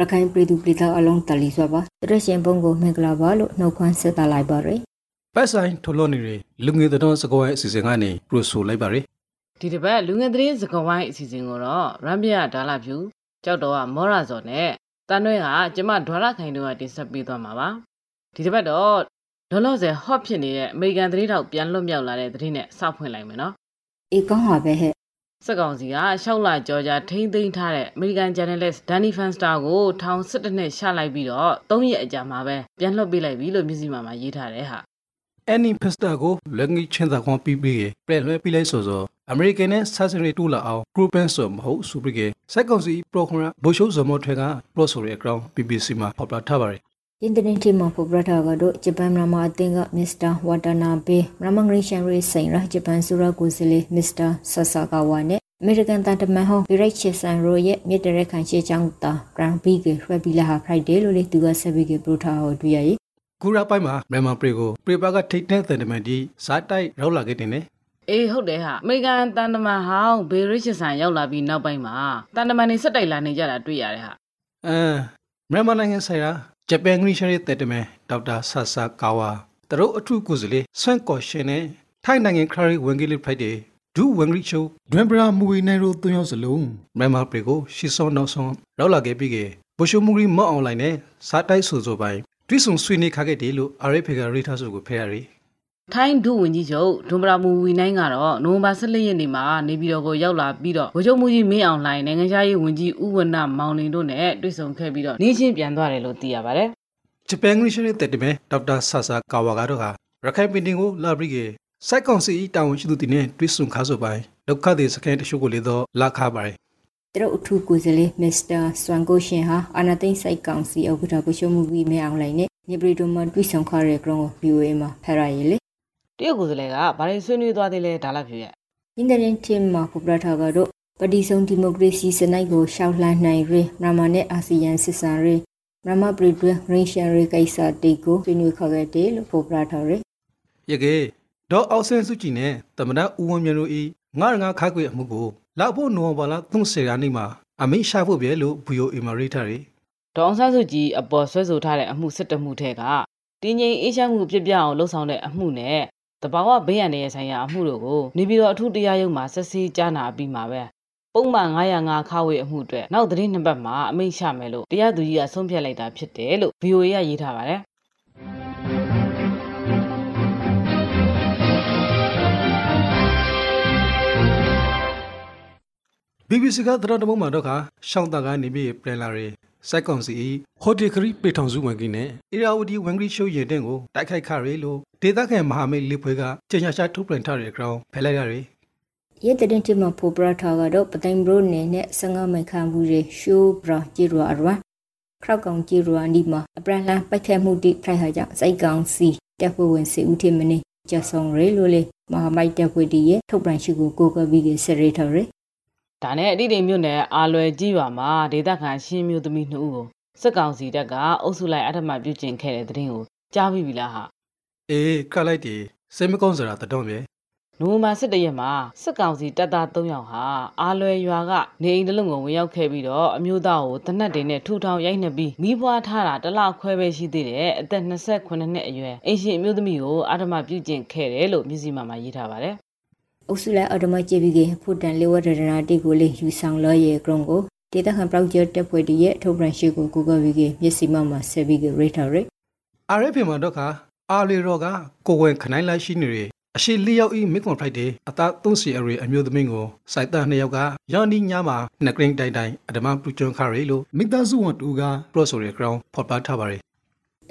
ရခိုင်ပြည်သူပြည်သားအလုံးတလီစွာပါတရရှင်ဘုံကိုမင်္ဂလာပါလို့နှုတ်ခွန်းဆက်သလိုက်ပါရယ်ပတ်ဆိုင်ထိုလို့နေရလူငယ်တော်စကွဲအစီအစဉ်ကနေပရိုဆိုလိုက်ပါရယ် ဒီတစ်ပတ်လူငယ်သတင်းစကားဝိုင်းအစီအစဉ်ကိုတော့ရမ်ပြဒါလာဖြူကြောက်တော်ကမောရာဇော်နဲ့တန်တွဲကကျမဒေါ်လာခိုင်တို့ကတင်ဆက်ပေးသွားမှာပါဒီတစ်ပတ်တော့လောလောဆယ် hot ဖြစ်နေတဲ့အမေရိကန်သတင်းတောက်ပြန်လွတ်မြောက်လာတဲ့သတင်းနဲ့စဖွင့်လိုက်မယ်နော်အေကောင်းပါပဲဟဲ့စက်ကောင်စီကရှောက်လာကြော်ကြထိမ့်သိမ်းထားတဲ့အမေရိကန်ဂျာနယ်လစ်ဒန်နီဖန်စတာကိုထောင်စစ်တနှစ်ရှလိုက်ပြီးတော့၃ရက်အကြာမှာပဲပြန်လွှတ်ပေးလိုက်ပြီလို့မျိုးစီမာမှာရေးထားတယ်ဟာအန်နီဖက်စတာကိုလက်ငီချင်းသာခွန်ပြီးပြီးပြဲလွှဲပြီးလိုက်ဆိုဆို အမေရိကန်နဲ့ဆာဆရီတူလာအောင်ဂရုပန်ဆိုမဟုတ်စူပရီကေစက်ကောင်စီပရိုဂရမ်ဘိုရှိုးဇမောထွဲကပရိုဆိုရဲ့အကောင် BBC မှာဖော်ပြထားပါရယ်အင်တာနက်တီမှာပေါ်ပရတာကတော့ဂျပန်မြန်မာအသင်းကမစ္စတာဝါတာနာဘေမြန်မာဂရိရှန်ရေးဆိုင်ရာဂျပန်ဆိုရာကိုစလီမစ္စတာဆဆာကာဝါနဲ့အမေရိကန်တန်တမန်ဟောင်းဘီရိုက်ချစ်ဆန်ရိုရဲ့မြေတရက်ခံရှေ့ချောင်းတာဂရန်ဘီကရွှဲပြီးလာဟာဖရိုက်ဒေးလို့လေသူကဆက်ပြီးကပရိုထာဟောတွေ့ရည်ကူရာပိုင်းမှာမြန်မာပရီကိုပရီပါကထိတ်တဲ့သန်တမန်ဒီဇာတိုက်ရောက်လာခဲ့တယ်နဲ့ အေးဟုတ်တယ်ဟာအမေရိကန်တန်တမန်ဟောင်းဘေရစ်ချစ်ဆန်ရောက်လာပြီးနောက်ပိုင်းမှာတန်တမန်တွေစက်တိုက်လာနေကြတာတွေ့ရတယ်ဟာအဲမြန်မာနိုင်ငံဆိုင်ရာဂျပန်ဂရိရှရဲ့တဲ့တမန်ဒေါက်တာဆာဆာကာဝါတရုတ်အထူးကိုယ်စားလှယ်ဆွမ်ကော်ရှင်နဲ့ထိုင်းနိုင်ငံခရီးဝင်ကြီးလေးဖိုက်တယ်ဒူဝင်ဂရိချိုဒွမ်ဘရာမူဝီနိုင်ရိုသွင်းရောက်စလုံးမြန်မာပရီကိုရှီဆောနောက်ဆုံးရောက်လာခဲ့ပြီးကဘိုရှိုမူရီမော့အွန်လိုင်းနဲ့စားတိုက်ဆိုဆိုပိုင်းတွိဆုံဆွေးနွေးခခဲ့တယ်လို့ RFA ကရေးထားဆိုကိုဖဲရရီ ထိုင်းဒုဝန်ကြီးချုပ်ဒွန်ဘရာမူဝီနိုင်ကတော့နိုဝင်ဘာ14ရက်နေ့မှာနေပြည်တော်ကိုရောက်လာပြီးတော့ဗိုလ်ချုပ်မှုကြီးမင်းအောင်လှိုင်နိုင်ငံခြားရေးဝန်ကြီးဦးဝဏ္ဏမောင်လင်တို့နဲ့တွေ့ဆုံခဲ့ပြီးတော့နေချင်းပြန်သွားတယ်လို့သိရပါတယ်ဂျပန်ဂရိရှရဲ့တဲ့တမန်ဒေါက်တာဆာဆာကာဝါကတော့ဟာရခိုင်ပြည်တင်ကိုလာပြီးကစိုက်ကောင်စီတာဝန်ရှိသူတွေနဲ့တွိဆုံခါဆိုပိုင်းဒုက္ခသည်စခန်းတချို့ကိုလေတော့လာခပါရယ်တရုတ်အထူးကိုယ်စားလှယ်မစ္စတာဆွမ်ကိုရှင်ဟာအာနာသိန်းစိုက်ကောင်စီဥက္ကဋ္ဌကိုရှုံမှုပြီးမဲအောင်လိုက်နဲ့ညပရီတိုမန်တွေ့ဆုံခရတဲ့ကောင်ကို VOA မှာဖရရည်လေ တရုတ်ကိုယ်စားလှယ်ကဘာတွေဆွေးနွေးသွားသေးလဲဒါလည်းဖြူရဲ့အင်တာနက်တင်မှာပေါ်ပရထာကတော့ပတိဆုံးဒီမိုကရေစီစနစ်ကိုရှောက်လှမ်းနိုင်ရမြန်မာနဲ့အာဆီယံစစ်ဆန်ရမြန်မာပြည်တွင်းရင်ရှန်ရကိစ္စတိတ်ကိုဆွေးနွေးခခဲ့တယ်လို့ပေါ်ပရထာရယ်ရကေဒေါ်အောင်ဆန်းစုကြည်နဲ့တမနာဦးဝင်းမြင့်တို့ဤငါးငါးခါခွေအမှုကိုလောက်ဖို့နိုဝင်ဘာလ30ရက်နေ့မှာအမိရှာဖို့ပြဲလို့ VOA မှာရေးထားတယ်ဒေါအောင်ဆန်းစုကြည်အပေါ်ဆွဲဆိုထားတဲ့အမှုစစ်တမှုထဲကတင်းငိမ်အေးချမ်းမှုပြပြအောင်လှုံ့ဆော်တဲ့အမှုနဲ့ တဘာဝဘေးရန်ရဲ့ဆိုင်ရာအမှုတို့ကိုနေပြည်တော်အထူးတရားရုံးမှာဆက်စီကြားနာပြီးမှာပဲပုံမှန်905ခါဝေအမှုအတွက်နောက်သတင်းနှစ်ပတ်မှာအမိန့်ချမယ်လို့တရားသူကြီးကဆုံးဖြတ်လိုက်တာဖြစ်တယ်လို့ VOA ကရေးထားပါတယ် BBC ကသရတမုံမှာတော့ခါရှောင်းတာကနေပြီးပြန်လာရယ် စိုက်ကောင်စီဟိုတီခရီပေထောင်စုဝင်ကြီးနဲ့အီရာဝတီဝင်ကြီးရှိုးရင်တဲ့ကိုတိုက်ခိုက်ခရယ်လို့ဒေသခံမဟာမိတ်လေးဖွဲ့ကကြေညာချထုတ်ပြန်ထားတဲ့အကြောင်းဖယ်လိုက်ရတယ်ရဲတဲ့တင်တင်မှာပေါ်ပရထာကတော့ပတိုင်ဘရိုနေနဲ့စငါမိုင်ခံဘူးရေရှိုးဘရာဂျီရအရဝခောက်ကောင်ဂျီရအနီမှာအပရန်လန်ပိုက်ခဲမှုတိဖိုက်ဟာကြောင့်စိုက်ကောင်စီတက်ဖွဲ့ဝင်စီဦးထေမနေကျဆောင်ရဲလို့လေမဟာမိုက်တက်ဖွဲ့တီရဲ့ထုတ်ပြန်ရှိကိုကိုကပြီးကစရဲထော်ရဲ ဒါနဲ့အတိတိမြို့နယ်အာလွယ်ကြီးရွာမှာဒေသခံရှင်းမျိုးသမီး2ဦးကိုစစ်ကောင်စီတပ်ကအုပ်စုလိုက်အထက်မှပြုကျင့်ခဲ့တဲ့တဲ့တင်ကိုကြားပြီးပြီလားဟာအေးခလိုက်တီစိတ်မကောင်းစရာတတော်မြေနိုဝင်ဘာ17ရက်မှာစစ်ကောင်စီတပ်သား3ယောက်ဟာအာလွယ်ရွာကနေအိမ်တလုံးကိုဝင်ရောက်ခဲ့ပြီးတော့အမျိုးသားကိုတနက်တွေနဲ့ထူထောင်ရိုက်နှက်ပြီးမိဘွားထားတာတစ်လခွဲပဲရှိသေးတယ်အသက်28နှစ်အရွယ်အင်ရှင်အမျိုးသမီးကိုအထက်မှပြုကျင့်ခဲ့တယ်လို့မြစည်းမာမှာရေးထားပါတယ် အုပ်စုလိုက်အော်တိုမတ်ကြည့်ပြီးကဖူတန်လေဝရဒနာတိကိုလေယူဆောင်လောရဲ့ဂရုံကိုဒေတာခံပရောဂျက်တက်ဖွဲ့တီရဲ့ထုတ်ပြန်ရှိကိုကိုကပြီးကမျက်စိမှမှာဆက်ပြီးကရေထော်ရဲ RFA မှာတော့ခါအာလီရောကကိုဝင်ခနိုင်လိုက်ရှိနေရအရှိလျောက်ဤမစ်ကွန်ဖရိုက်ဒေးအသားသုံးစီအရေအမျိုးသမီးကိုစိုက်တာနှစ်ယောက်ကယော်နီညမှာနကရင်တိုင်တိုင်အဒမပူချွန်ခရီလို့မိသားစုဝန်တူကပရော့ဆိုရဂရောင်းဖော်ပြထားပါရယ်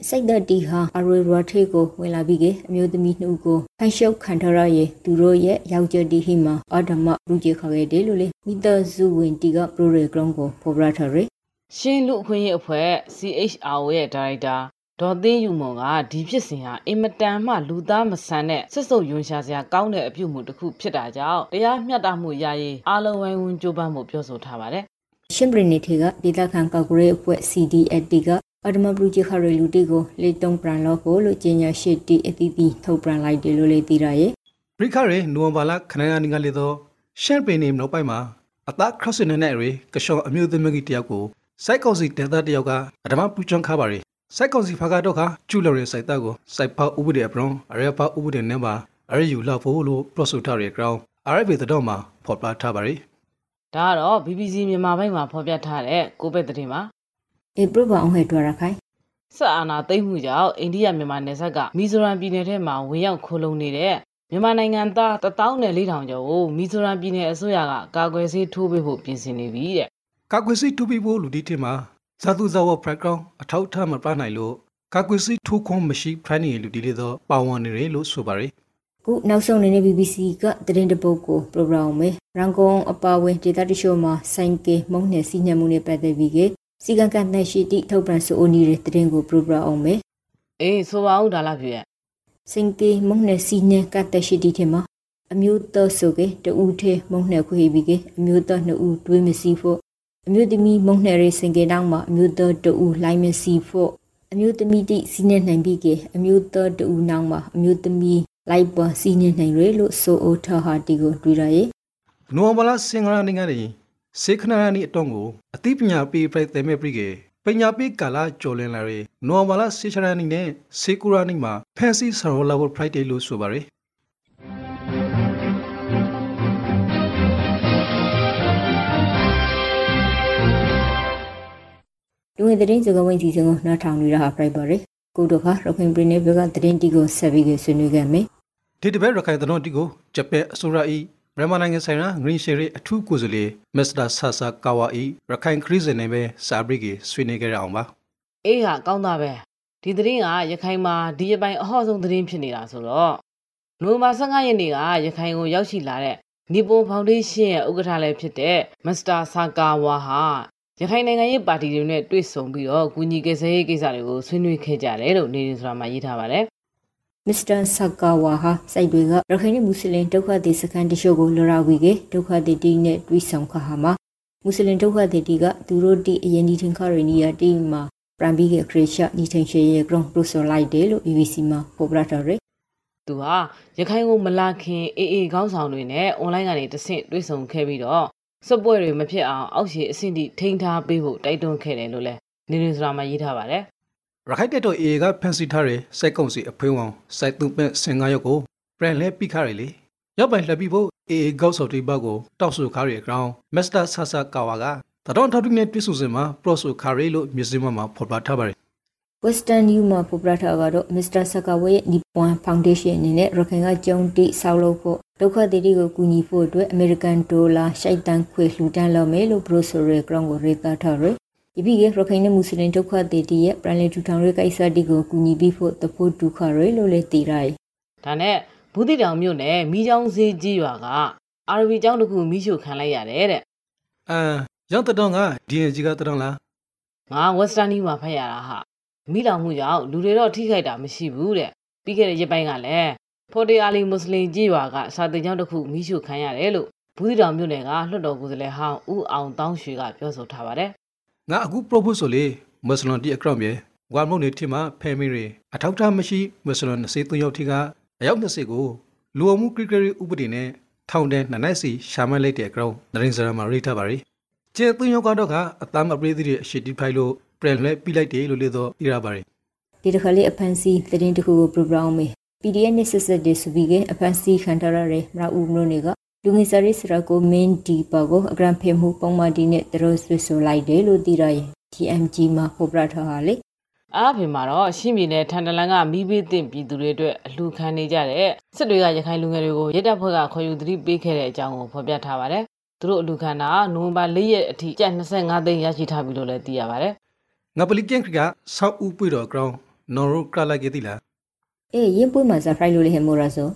စိတ်သက်တီဟာအရေရထေကိုဝင်လာပြီးကအမျိုးသမီးနှုတ်ကိုဖန်ရှုပ်ခံထရရဲ့သူတို့ရဲ့ယောက်ျားတီဟိမှာအဒမလူကြီးခေါ်ခဲ့တယ်လို့လေမိသားစုဝင်တီကပရိုရေဂရုံကိုဖော်ပြထားရဲရှင်းလူအခွင့်အရေးအဖွဲ့ CHRO ရဲ့ဒါရိုက်တာဒေါ်သိန်းယူမွန်ကဒီဖြစ်စဉ်ဟာအင်မတန်မှလူသားမဆန်တဲ့စစ်စုပ်ယွန်ရှာစရာကောင်းတဲ့အပြုအမူတစ်ခုဖြစ်တာကြောင့်တရားမျှတမှုရရေးအားလုံးဝိုင်းဝန်းကြိုးပမ်းမှုပြောဆိုထားပါတယ်ရှင်ပရနေထေကဒေသခံကောက်ဂရေးအဖွဲ့ CDAT က အဒမပလူချီခရလူတီကိုလေတုံပရန်လို့ကိုလို့ကျင်းညာရှိတီအတီတီထုတ်ပရန်လိုက်တယ်လို့လေသိရရဲ့ရိခရဲနိုဝင်ဘာလခဏကနေကလေးတော့ရှန်ပင်နေနောက်ပိုင်းမှာအသားခရစ်စနနဲ့ရေကရှောင်းအမျိုးသမီးတယောက်ကိုစိုက်ကောင်စီဒေသတယောက်ကအဓမ္မပူချွန်ခါပါရီစိုက်ကောင်စီဖာကတော့ခကျူလော်ရဲ့စိုက်တပ်ကိုစိုက်ဖောက်ဥပဒေအပရွန်အရေပါဥပဒေနဲ့ပါအရေယူလောက်ဖို့လို့ပရော့ဆိုထားရဲ့ ground RFA တော့မှာဖော်ပြထားပါရီဒါကတော့ BBC မြန်မာဘက်မှာဖော်ပြထားတဲ့ကိုပဲသတင်းပါ အေပရဘအောင်ဟဲ့တွာရခိုင်ဆက်အာဏာသိမ်းမှုကြောင့်အိန္ဒိယမြန်မာနယ်စပ်ကမီဇိုရမ်ပြည်နယ်ထဲမှာဝင်ရောက်ခိုးလုံနေတဲ့မြန်မာနိုင်ငံသား14000ကျော်ကိုမီဇိုရမ်ပြည်နယ်အစိုးရကကာကွယ်ဆေးထိုးပေးဖို့ပြင်ဆင်နေပြီတဲ့ကာကွယ်စီတူပီဖို့လူဒီတင်မှာဇာတုဇဝ background အထောက်အထားမပြနိုင်လို့ကာကွယ်စီထိုးခွန်မရှိဖရိုင်းနေလူဒီလေတော့ပါဝင်နေတယ်လို့ဆိုပါရီခုနောက်ဆုံးနေနေ BBC ကသတင်းတပုတ်ကို program में ရန်ကုန်အပါဝင်ဒေသတချို့မှာဆိုင်ကယ်မုံနဲ့စီးညံမှုနဲ့ပတ်သက်ပြီးက စီကံကန့်တဲ့ရှိတိထုတ်ပြန်ဆိုအိုနီတဲ့သတင်းကို program အောင်မယ်အေးဆိုပါဦးဒါလားပြည့်ရဲ့စင်ကေမုံနဲ့စီးညံကတ်တဲ့ရှိတိထဲမှာအမျိုးတော်ဆိုကတူဦးထဲမုံနဲ့ခွေပြီးကအမျိုးတော်နှစ်ဦးတွေးမစီဖို့အမျိုးသမီးမုံနဲ့ရေးစင်ကေတောင်းမှာအမျိုးတော်တူဦးလိုင်းမစီဖို့အမျိုးသမီးတိစီးနေနိုင်ပြီးကအမျိုးတော်တူဦးနောင်းမှာအမျိုးသမီးလိုက်ပေါ်စီးနေနိုင်ရလို့ဆိုအိုထဟာတီကိုတွေ့ရရဲ့နိုဝင်ဘာလစင်္ဂရာနေကနေ စေခနာနီအတော့ကိုအသိပညာပေးပြတဲ့မဲ့ပြကေပညာပေးကာလာကျော်လင်လာရေနိုဝင်ဘာလစေချရာနီနဲ့စေကူရာနီမှာဖန်စီဆာရိုလာဝဖရိုက်ဒေးလို့ဆိုပါရယ်လူဝင်သတင်းစကားဝိုင်းစီစဉ်ကိုနားထောင်နေရတာပြိုက်ပါရယ်ကိုတို့ခါရခိုင်ပြည်နယ်ဘက်ကသတင်းတီကိုဆက်ပြီးဆွေးနွေးခဲ့မယ်ဒီတပတ်ရခိုင်သတင်းတီကိုဂျပန်အစိုးရ၏ မြန်မာနိုင်ငံဆိုင်ရာဂရင်းရှယ်ရီအထူးကိုယ်စားလှယ်မစ္စတာဆာဆာကာဝါ၏ရခိုင်ခရီးစဉ်နဲ့ပဲစာဘရစ်ကဆွေးနွေးကြရအောင်ပါအေးဟာကောင်းတာပဲဒီသတင်းကရခိုင်မှာဒီရပိုင်းအဟော့ဆုံးသတင်းဖြစ်နေတာဆိုတော့နိုဝင်ဘာ15ရက်နေ့ကရခိုင်ကိုရောက်ရှိလာတဲ့နီပွန်ဖောင်ဒေးရှင်းရဲ့ဥက္ကဋ္ဌလည်းဖြစ်တဲ့မစ္စတာဆာကာဝါဟာရခိုင်နိုင်ငံရေးပါတီတွေနဲ့တွေ့ဆုံပြီးတော့ကူညီကယ်ဆယ်ရေးကိစ္စတွေကိုဆွေးနွေးခဲ့ကြတယ်လို့နေရင်ဆိုတာမှာရေးထားပါတယ် မစ္စတာဆကာဝါဟာစိုက်တွေကရခိုင်နဲ့မွတ်စလင်ဒုက္ခသည်စခန်းတချို့ကိုလော်ရာဝီကဒုက္ခသည်တီနဲ့တွေ့ဆုံခါဟာမှာမွတ်စလင်ဒုက္ခသည်တီကသူတို့တီအရင်ဒီထင်ခရနီယာတီမှာပရမ်ဘီကခရစ်ရှာနီထင်ရှေရဲ့ဂရွန်ပရိုဆိုလိုက်တယ်လို့ BBC မှာဖော်ပြထားတယ်သူဟာရခိုင်ကိုမလာခင်အေးအေးခေါင်းဆောင်တွေနဲ့အွန်လိုင်းကနေတဆင့်တွေ့ဆုံခဲ့ပြီးတော့စပွဲတွေမဖြစ်အောင်အောက်ခြေအဆင့်ထိထိန်းထားပေးဖို့တိုက်တွန်းခဲ့တယ်လို့လည်းနေရင်ဆိုတာမှာရေးထားပါတယ် ရခိုင်တက်တော့အေကဖန်စီထားတဲ့စိုက်ကုံစီအဖွေးဝောင်စိုက်သူပက်စင်ကားရုပ်ကိုပြန်လဲပိခရလေရောက်ပိုင်လက်ပြီးဖို့အေအေကောက်ဆော်တီဘက်ကိုတောက်ဆူခါရီအကောင်မစ္စတာဆာဆာကာဝါကတတော်ထောက်တူနဲ့တွေ့ဆုံစင်မှာပရော့ဆူခါရီလို့မြစ်စင်းမှာဖော်ပြထားပါတယ် Western New မှာဖော်ပြထားကတော့ Mr. Sakawa ရဲ့ Nippon Foundation အနေနဲ့ရခိုင်ကကျုံတိဆောက်လုပ်ဖို့ဒုက္ခသည်တွေကိုကူညီဖို့အတွက် American Dollar ရှိုက်တန်ခွေလှူဒန်းလုပ်မယ်လို့ Brosore Ground ကိုရေးသားထားတယ်။ ဒီပြီးရခိုင်နဲ့မွတ်စလင်ဒုက္ခသည်တွေရဲ့ပြည်လည်ထူထောင်ရေးကိစ္စတီကိုကူညီပြီးဖို့တဖို့ဒုက္ခရလို့လည်းသိရတယ်ဒါနဲ့ဘူးတိတောင်မြို့နယ်မိချောင်းစေးကြီးရွာကအာရဗီကျောင်းတစ်ခုမိရှုခံလိုက်ရတယ်တဲ့အမ်ရောက်တဲ့တော့ကဒီအကြီးကတဲ့တော့လားငါဝက်စတာနီမှာဖတ်ရတာဟာမိလောင်မှုကြောင့်လူတွေတော့ထိခိုက်တာမရှိဘူးတဲ့ပြီးခဲ့တဲ့ရက်ပိုင်းကလည်းဖော်တေအာလီမွတ်စလင်ကြီးရွာကစာတင်ကျောင်းတစ်ခုမိရှုခံရတယ်လို့ဘူးတိတောင်မြို့နယ်ကလွှတ်တော်ကိုယ်စားလှယ်ဟောင်းဦးအောင်တောင်းရွှေကပြောဆိုထားပါတယ် ငါအခု propose ဆိုလေမွတ်စလန်တီအကောင့်မြေဝါမုန်နေတီမှာဖဲမီရီအထောက်ထားမရှိမွတ်စလန်စေသုံးယောက်ထိကအယောက်20ကိုလူအမှု criteria ဥပဒေနဲ့ထောင်တဲ့နှစ်နိုင်စီရှာမလိုက်တဲ့အကောင့်ဒရင်စရာမှာရိထားပါရီကျဲသုံးယောက်ကတော့ကအသားမပရိသတ်ရဲ့အရှိတိဖိုင်လို့ပြန်လဲပြီးလိုက်တယ်လို့လေတော့သိရပါရီ။ဒီတစ်ခါလေးအဖန်စီသတင်းတစ်ခုကို program မယ် PDF နဲ့ဆက်ဆက်တဲ့ဆိုပြီးကအဖန်စီခံထားရတဲ့မရဦးမလို့နေက လူငယ်စာရေးစရာကိုမင်းဒီပါကိုအဂရန်ဖေမှုပုံမှန်ဒီနဲ့တရိုးဆွဆိုလိုက်တယ်လို့သိရရင် TMG မှာဖော်ပြထားတာလေအားဖြင့်မှာတော့ရှင်းပြည်နယ်ထန်တလန်ကမိဘသင့်ပြည်သူတွေအတွက်အလှခံနေကြတဲ့စစ်တွေကရခိုင်လူငယ်တွေကိုရဲတပ်ဖွဲ့ကခေါ်ယူသတိပေးခဲ့တဲ့အကြောင်းကိုဖော်ပြထားပါတယ်။သူတို့အလှခံတာနိုဝင်ဘာ၄ရက်အထိကျပ်25သိန်းရရှိထားပြီလို့လည်းသိရပါတယ်ငါပလီကန်ခရကဆောက်ဦးပွေတော့ကောင်နော်ရိုကလာခဲ့တိလားအေးရင်ပွေးမှာဇာဖရိုက်လို့လေဟမိုရာဆို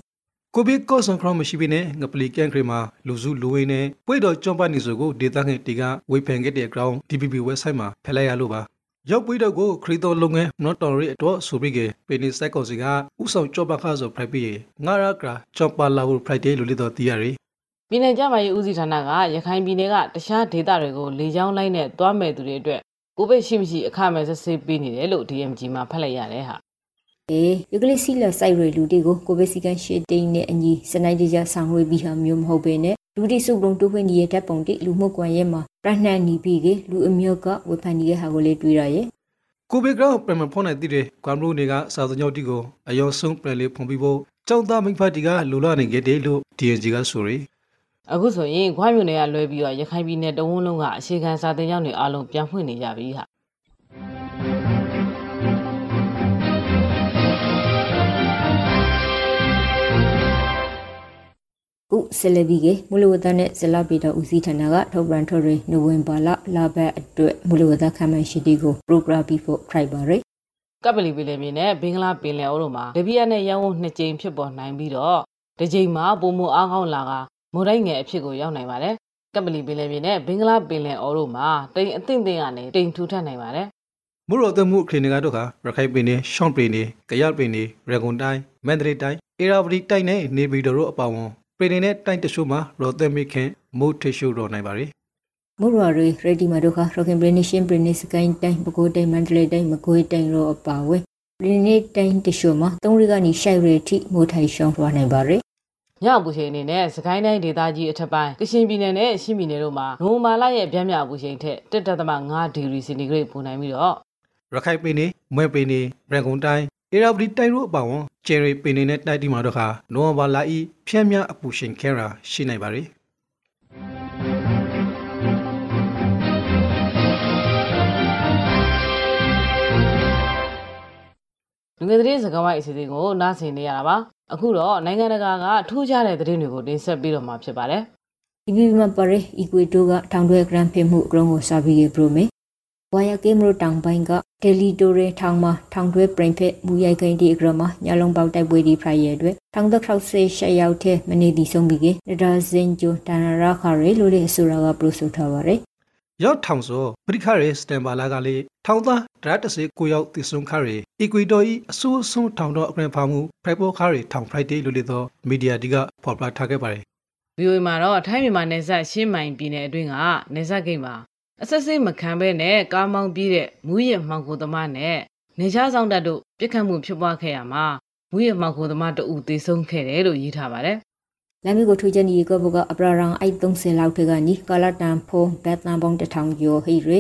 ကိုဗစ်ကော့ဆန်ခရမရှိဘဲနဲ့ငပလီကန်ခရမှာလူစုလူဝင်းနဲ့ပွေတော့ကြွန်ပနေစုကိုဒေတာငယ်တီကဝေဖန်ခဲ့တဲ့ ground DPP website မှာဖက်လိုက်ရလို့ပါရောက်ပွေတော့ကိုခရီးတော်လုပ်ငန်းနော်တော်ရီအတွက်ဆိုပြီးကပေနီစိုက်ကောင်စီကဥဆောင်ကြော့ပခါဆိုဖရိုက်ပြီးငါရကကြော့ပါလာဘူးဖရိုက်ဒေးလို့လေတော့တီးရရီပြည်내ကြမ်းမာရေးဦးစီးဌာနကရခိုင်ပြည်နယ်ကတခြားဒေသတွေကိုလေကြောင်းလိုင်းနဲ့တွားမဲ့သူတွေအတွက်ကိုဗစ်ရှိမရှိအခမဲ့စစ်ဆေးပေးနေတယ်လို့ DMG မှာဖတ်လိုက်ရတယ်ဟာ အေးယူကလစ်စီလက်စိုက်ရလူတွေကိုကိုဗစ်စီကန်ရှစ်တိန်နဲ့အညီစနိုက်တကြဆောင်ဝေးပြီးဟာမျိုးမဟုတ်ပေနဲ့လူတိစုပုံတိုးခွင့်ကြီးရဲ့ဓာတ်ပုံတိလူမှုကွန်ရက်မှာပြနှံ့နေပြီးကလူအမျိုးကဝေဖန်နေတဲ့ဟာကိုလေးတွေ့ရရဲ့ကိုဗစ်ကြောင့်ပြန်မဖုန်းနိုင်တဲ့ကွမ်ဘရူနေကစာစုံရောက်တီကိုအယောဆုံးပြန်လေးဖုန်ပြီးဖို့ကျောင်းသားမိဖတီကလိုလာနေခဲ့တယ်လို့ DNG ကဆိုရယ်အခုဆိုရင်ခွားမြို့နယ်ကလွဲပြီးတော့ရခိုင်ပြည်နယ်တဝန်းလုံးကအရှိခံစာတင်ကြောင်းတွေအားလုံးပြန်ဖွင့်နေကြပြီဟာ ဆလဘီကမူလဝဒနဲ့ဇလပီတော်ဦးစီးဌာနကထုတ်ပြန်ထုတ်ရနိုဝင်ဘာလလာဘတ်အတွက်မူလဝဒခမ်းမရှိတီကို program ပြီးဖို့ try ပါရယ်ကပလီပင်လယ်မြေနဲ့ဘင်္ဂလားပင်လယ်အော်တို့မှာလဘီယာနဲ့ရန်ကုန်နှစ်ကြိမ်ဖြစ်ပေါ်နိုင်ပြီးတော့တစ်ကြိမ်မှာပုံမအားကောင်းလာကမုန်တိုင်းငယ်အဖြစ်ကိုရောက်နိုင်ပါတယ်ကပလီပင်လယ်မြေနဲ့ဘင်္ဂလားပင်လယ်အော်တို့မှာတိမ်အသင့်သင့်ကနေတိမ်ထူထပ်နိုင်ပါတယ်မူရောတမှုခရင်ကတော့ကရခိုင်ပင်နေရှောင်းပင်နေကြရပင်နေရဂွန်တိုင်းမန္တလေးတိုင်းအေရာဝတီတိုင်းနဲ့နေပြည်တော်တို့အပါအဝင် ပင်နေတဲ့တိုင်းတချို့မှာရောသမိခင်မိုးထရှုတော်နိုင်ပါ रे မူရရီရဒီမာဒိုခရခင်ဘရနီရှင်ဘရနီစကိုင်းတိုင်းပကိုးတိုင်းမန္တလေးတိုင်းမကွေးတိုင်းရောအပါဝဲဘရနီတိုင်းတရှို့မှာသုံးရီကနေရှိုက်ရီထိမိုးထိုင်ရှောင်းသွားနိုင်ပါရယ်ညအပူချိန်အနေနဲ့စကိုင်းတိုင်းဒေသကြီးအထက်ပိုင်းကရှင်ပြည်နယ်နဲ့ရှမ်းပြည်နယ်တို့မှာနိုဝင်ဘာလရဲ့ဗျမ်းမြအပူချိန်ထက်1.5ဒီဂရီစင်တီဂရိတ်ပိုနိုင်ပြီးတော့ရခိုင်ပင်နေမွဲပင်နေရဂွန်တိုင်း အေရာဝတီတိုင်းတို့အပါအဝင်ကျယ်ရီပင်နေတဲ့တိုက်တီမှာတော့ခါနိုဝင်ဘာလဤဖြန့်မြအပူရှင်ခဲရာရှိနိုင်ပါ रे လူငယ်သတင်းစကားဝိုင်းအစီအစဉ်ကိုနားဆင်နေရတာပါအခုတော့နိုင်ငံတကာကထူးခြားတဲ့သတင်းတွေကိုတင်ဆက်ပြီးတော့မှာဖြစ်ပါတယ်ဒီဘီမှာပါရယ်အီကွေတိုကထောင်တွဲဂရန်ဖိမှုအကရုံးကိုစာပြီးခဲ့ပရိုမေ ဝါယာကေမရိုတောင်ပိုင်းကတယ်လီတိုရဲထောင်မှာထောင်တွဲပရင်ဖက်မူရိုက်ခိုင်ဒီအကရမညလုံးပေါက်တိုက်ပွဲဒီဖရိုင်ရဲ့အတွက်ထောင်သက်ခောက်ဆေးရှက်ရောက်တဲ့မနေ့ဒီဆုံးပြီးကဒါဇင်ဂျိုတန်ရာခါရဲလို့လေအဆိုရာကပရိုဆိုထားပါရယ်ရောက်ထောင်ဆိုပရိခရဲစတန်ဘာလာကလေးထောင်သားဒရတ်တစေကိုရောက်တည်ဆုံခရဲအီကွေတော်ဤအဆိုးဆုံးထောင်တော်အကရန်ဖာမှုဖရိုက်ပေါ်ခရဲထောင်ဖရိုက်ဒေးလို့လေတော့မီဒီယာဒီကဖော်ပြထားခဲ့ပါတယ်ဗီအိုအေမှာတော့ထိုင်းမြန်မာနယ်စပ်ရှင်းမိုင်ပြည်နယ်အတွင်းကနယ်စပ်ဂိတ်မှာ အဆက်စိမခံဘဲနဲ့ကားမောင်းပြေးတဲ့မူးရမှောင်ကိုသမားနဲ့နေချားဆောင်တပ်တို့ပြစ်ခတ်မှုဖြစ်ပွားခဲ့ရမှာမူးရမှောင်ကိုသမားတအူသေဆုံးခဲ့တယ်လို့ရေးထားပါတယ်လမ်းမကိုထူချနီကဘကအပရာရန်အိုက်30လောက်ထကနီကာလာတန်ဖိုဘက်တန်ဘောင်းတထောင်ကျော်ဟိရေ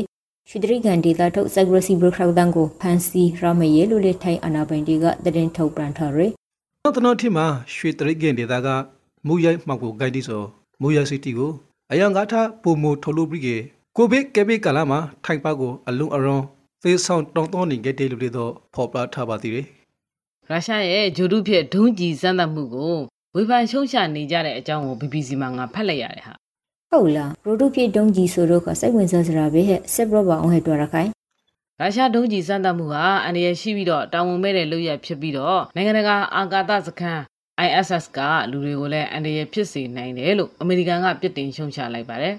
ရှုဒရိကန်ဒေတာထုတ်ဆက်ဂရစီဘရခရောက်တန်ကိုဖန်စီရမယေလို့လေထိုင်အနာပိုင်တွေကတရင်ထုတ်ပြန်ထားရယ်နောက်တနောက်ထီမှာရွှေတရိတ်ကင်ဒေတာကမူရိုက်မှောက်ကိုဂိုက်တီဆိုမူရိုက်စီတီကိုအယံကားထားပုံမထုတ်လို့ပြီးကေ ကိုဗစ်ကဲဘေးကာလာမှာထိုင်ပါကိုအလုံးအရွန်သေဆောင်တောင်းတောင်းနေခဲ့တယ်လို့လေတော့ဖော်ပြထားပါသေးတယ်ရုရှားရဲ့ဂျိုဒုဖြစ်ဒုံးကျည်စမ်းသပ်မှုကိုဝေဖန်ရှုံချနေကြတဲ့အကြောင်းကို BBC မှာငါဖတ်လိုက်ရတယ်ဟာဟုတ်လားပရိုဒုဖြစ်တုံးကြီးဆိုတော့ကစိတ်ဝင်စားစရာပဲဟဲ့ဆက်ဘရဘာအောင်ဟဲ့တော်ရခိုင်ရုရှားဒုံးကျည်စမ်းသပ်မှုဟာအန္တရာယ်ရှိပြီးတော့တာဝန်မဲ့တဲ့လုပ်ရဖြစ်ပြီးတော့နိုင်ငံတကာအာကာသစခန်း ISS ကလူတွေကိုလည်းအန္တရာယ်ဖြစ်စေနိုင်တယ်လို့အမေရိကန်ကပြစ်တင်ရှုံချလိုက်ပါတယ်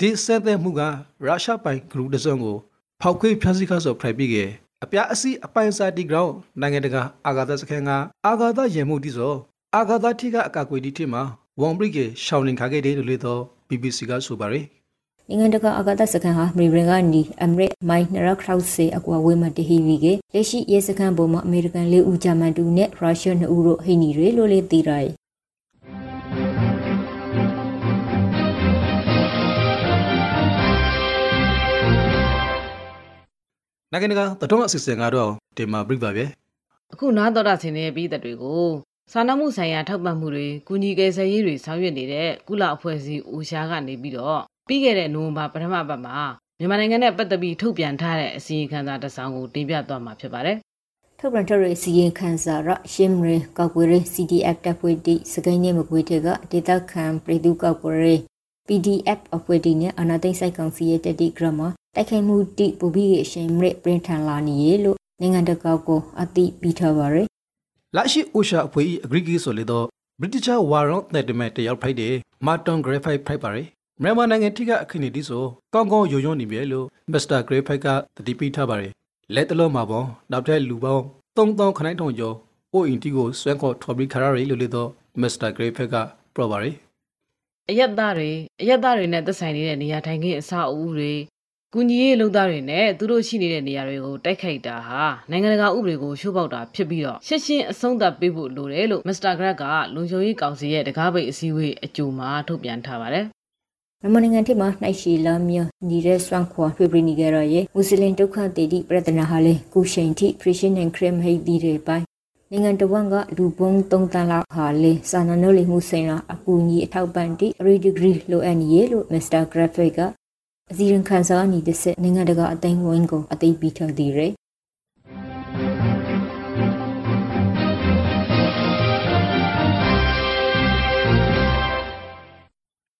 ဒီစက်တဲ့မှုကရုရှားပိုင်ဂရုတစုံကိုဖောက်ခွေးဖျက်ဆီးခါဆိုဖရိုက်ပြီးကေအပြားအစီအပိုင်စာတီဂရောင်းနိုင်ငံတကာအာဂါသစခန်းကအာဂါသရေမှုတီဆိုအာဂါသထိကအကာအကွယ်တီထိမှာဝန်ဘရစ်ကေရှောင်းလင်ခါခဲ့တယ်လို့လေတော့ BBC ကဆိုပါရယ်နိုင်ငံတကာအာကာသစခန်းဟာမီရင်ကနေအမရစ်မိုင်နရခရောက်စေအကွာဝေးမှာတဟီဗီကလက်ရှိရဲစခန်းပေါ်မှာအမေရိကန်လေးဦးဂျာမန်တူနဲ့ရုရှားနှစ်ဦးတို့ဟိနေရလို့လေသိရတယ် နိုင်ငံတကာသတော်အစီအစဉ်ကတော့ဒီမှာပြပါဗျအခုနားတော်တာဆင်နေတဲ့ပြည်သက်တွေကိုစာနာမှုဆိုင်ရာထောက်ပံ့မှုတွေကုညီကယ်ဆယ်ရေးတွေဆောင်ရွက်နေတဲ့ကုလအဖွဲ့အစည်းအိုရှားကနေပြီးတော့ပြီးခဲ့တဲ့နိုဝင်ဘာပထမပတ်မှာမြန်မာနိုင်ငံနဲ့ပတ်သက်ပြီးထုတ်ပြန်ထားတဲ့အစီရင်ခံစာတစ်စောင်ကိုတင်ပြသွားမှာဖြစ်ပါတယ်ထုတ်ပြန်ထုတ်ရစီရင်ခန်းစာရရှင်းရကောက်ွယ်ရ CDF တပ်ဖွဲ့တိစကိုင်းနေမကွေးတဲ့ကဒေတာခံပြည်သူကောက်ွယ်ရ PDF အဖွဲ့တိနဲ့အနာသိမ့်ဆိုင်ကောင်စီရဲ့တက်တိဂရမ တိုက်ခိုက်မှုတိပူပြီးအရှင်မရပရင်ထန်လာနေရလို့နိုင်ငံတကာကိုအတိပြီးထားပါရယ်လာရှိအိုရှာအဖွဲ့၏အဂရိကီဆိုလေတော့ British Warren တဲ့တမဲတယောက်ဖိုက်တယ်မာတွန်ဂရေဖိုက်ဖိုက်ပါရယ်မြန်မာနိုင်ငံထိကအခင်းနေတီဆိုကောင်းကောင်းယုံယုံနေပြီလို့မစ္စတာဂရေဖိုက်ကတတိပိထားပါရယ်လက်တလုံးမှာပေါ့နောက်ထပ်လူပေါင်း3000ခနိုင်ထုံကျော်အိုအင်တီကိုဆွဲခေါ်ထော်ပြီးခရရီလို့လေတော့မစ္စတာဂရေဖက်ကပြောပါရယ်အယက်သားတွေအယက်သားတွေနဲ့သက်ဆိုင်နေတဲ့နေရာထိုင်ခင်းအဆောက်အဦတွေ ကုညီရေးလုံသားတွေနဲ့သူတို့ရှိနေတဲ့နေရာတွေကိုတိုက်ခိုက်တာဟာနိုင်ငံတကာဥပဒေကိုချိုးဖောက်တာဖြစ်ပြီးတော့ရှင်းရှင်းအဆုံးသတ်ပေးဖို့လိုတယ်လို့မစ္စတာဂရက်ကလုံခြုံရေးကောင်စီရဲ့တကားပိတ်အစည်းအဝေးအကြိုမှာထုတ်ပြန်ထားပါတယ်မြန်မာနိုင်ငံထိမှာနှိုက်ရှီလာမြညီရဲစွမ်းခွာဖေပရီနီဂရရဲ့မွတ်စလင်ဒုက္ခတေတိပြဿနာဟာလေကုရှိန်ထိခရစ်ယာန်နဲ့ခရစ်ဟိတ်ဒီတွေပိုင်းနိုင်ငံတော်ဝန်ကလူပုံ3တန်းလောက်ဟာလေစာနာနိုးလီမှုဆိုင်ရာအကူအညီအထောက်ပံ့တိရီဒီဂရီလိုအပ်နေရလို့မစ္စတာဂရဖစ်က အစီရင်ခံစာအနီးတစ်ဆက်နိုင်ငံတကာအသိဝိုင်းကိုအသိပေးထားသေးတယ်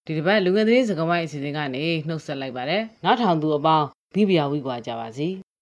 ဒီတစ်ပတ်လူငယ်သတင်းစကားဝိုင်းအစီအစဉ်ကနေနှုတ်ဆက်လိုက်ပါတယ်။နားထောင်သူအပေါင်းမိဖုရားဝိကွာကြပါစီ။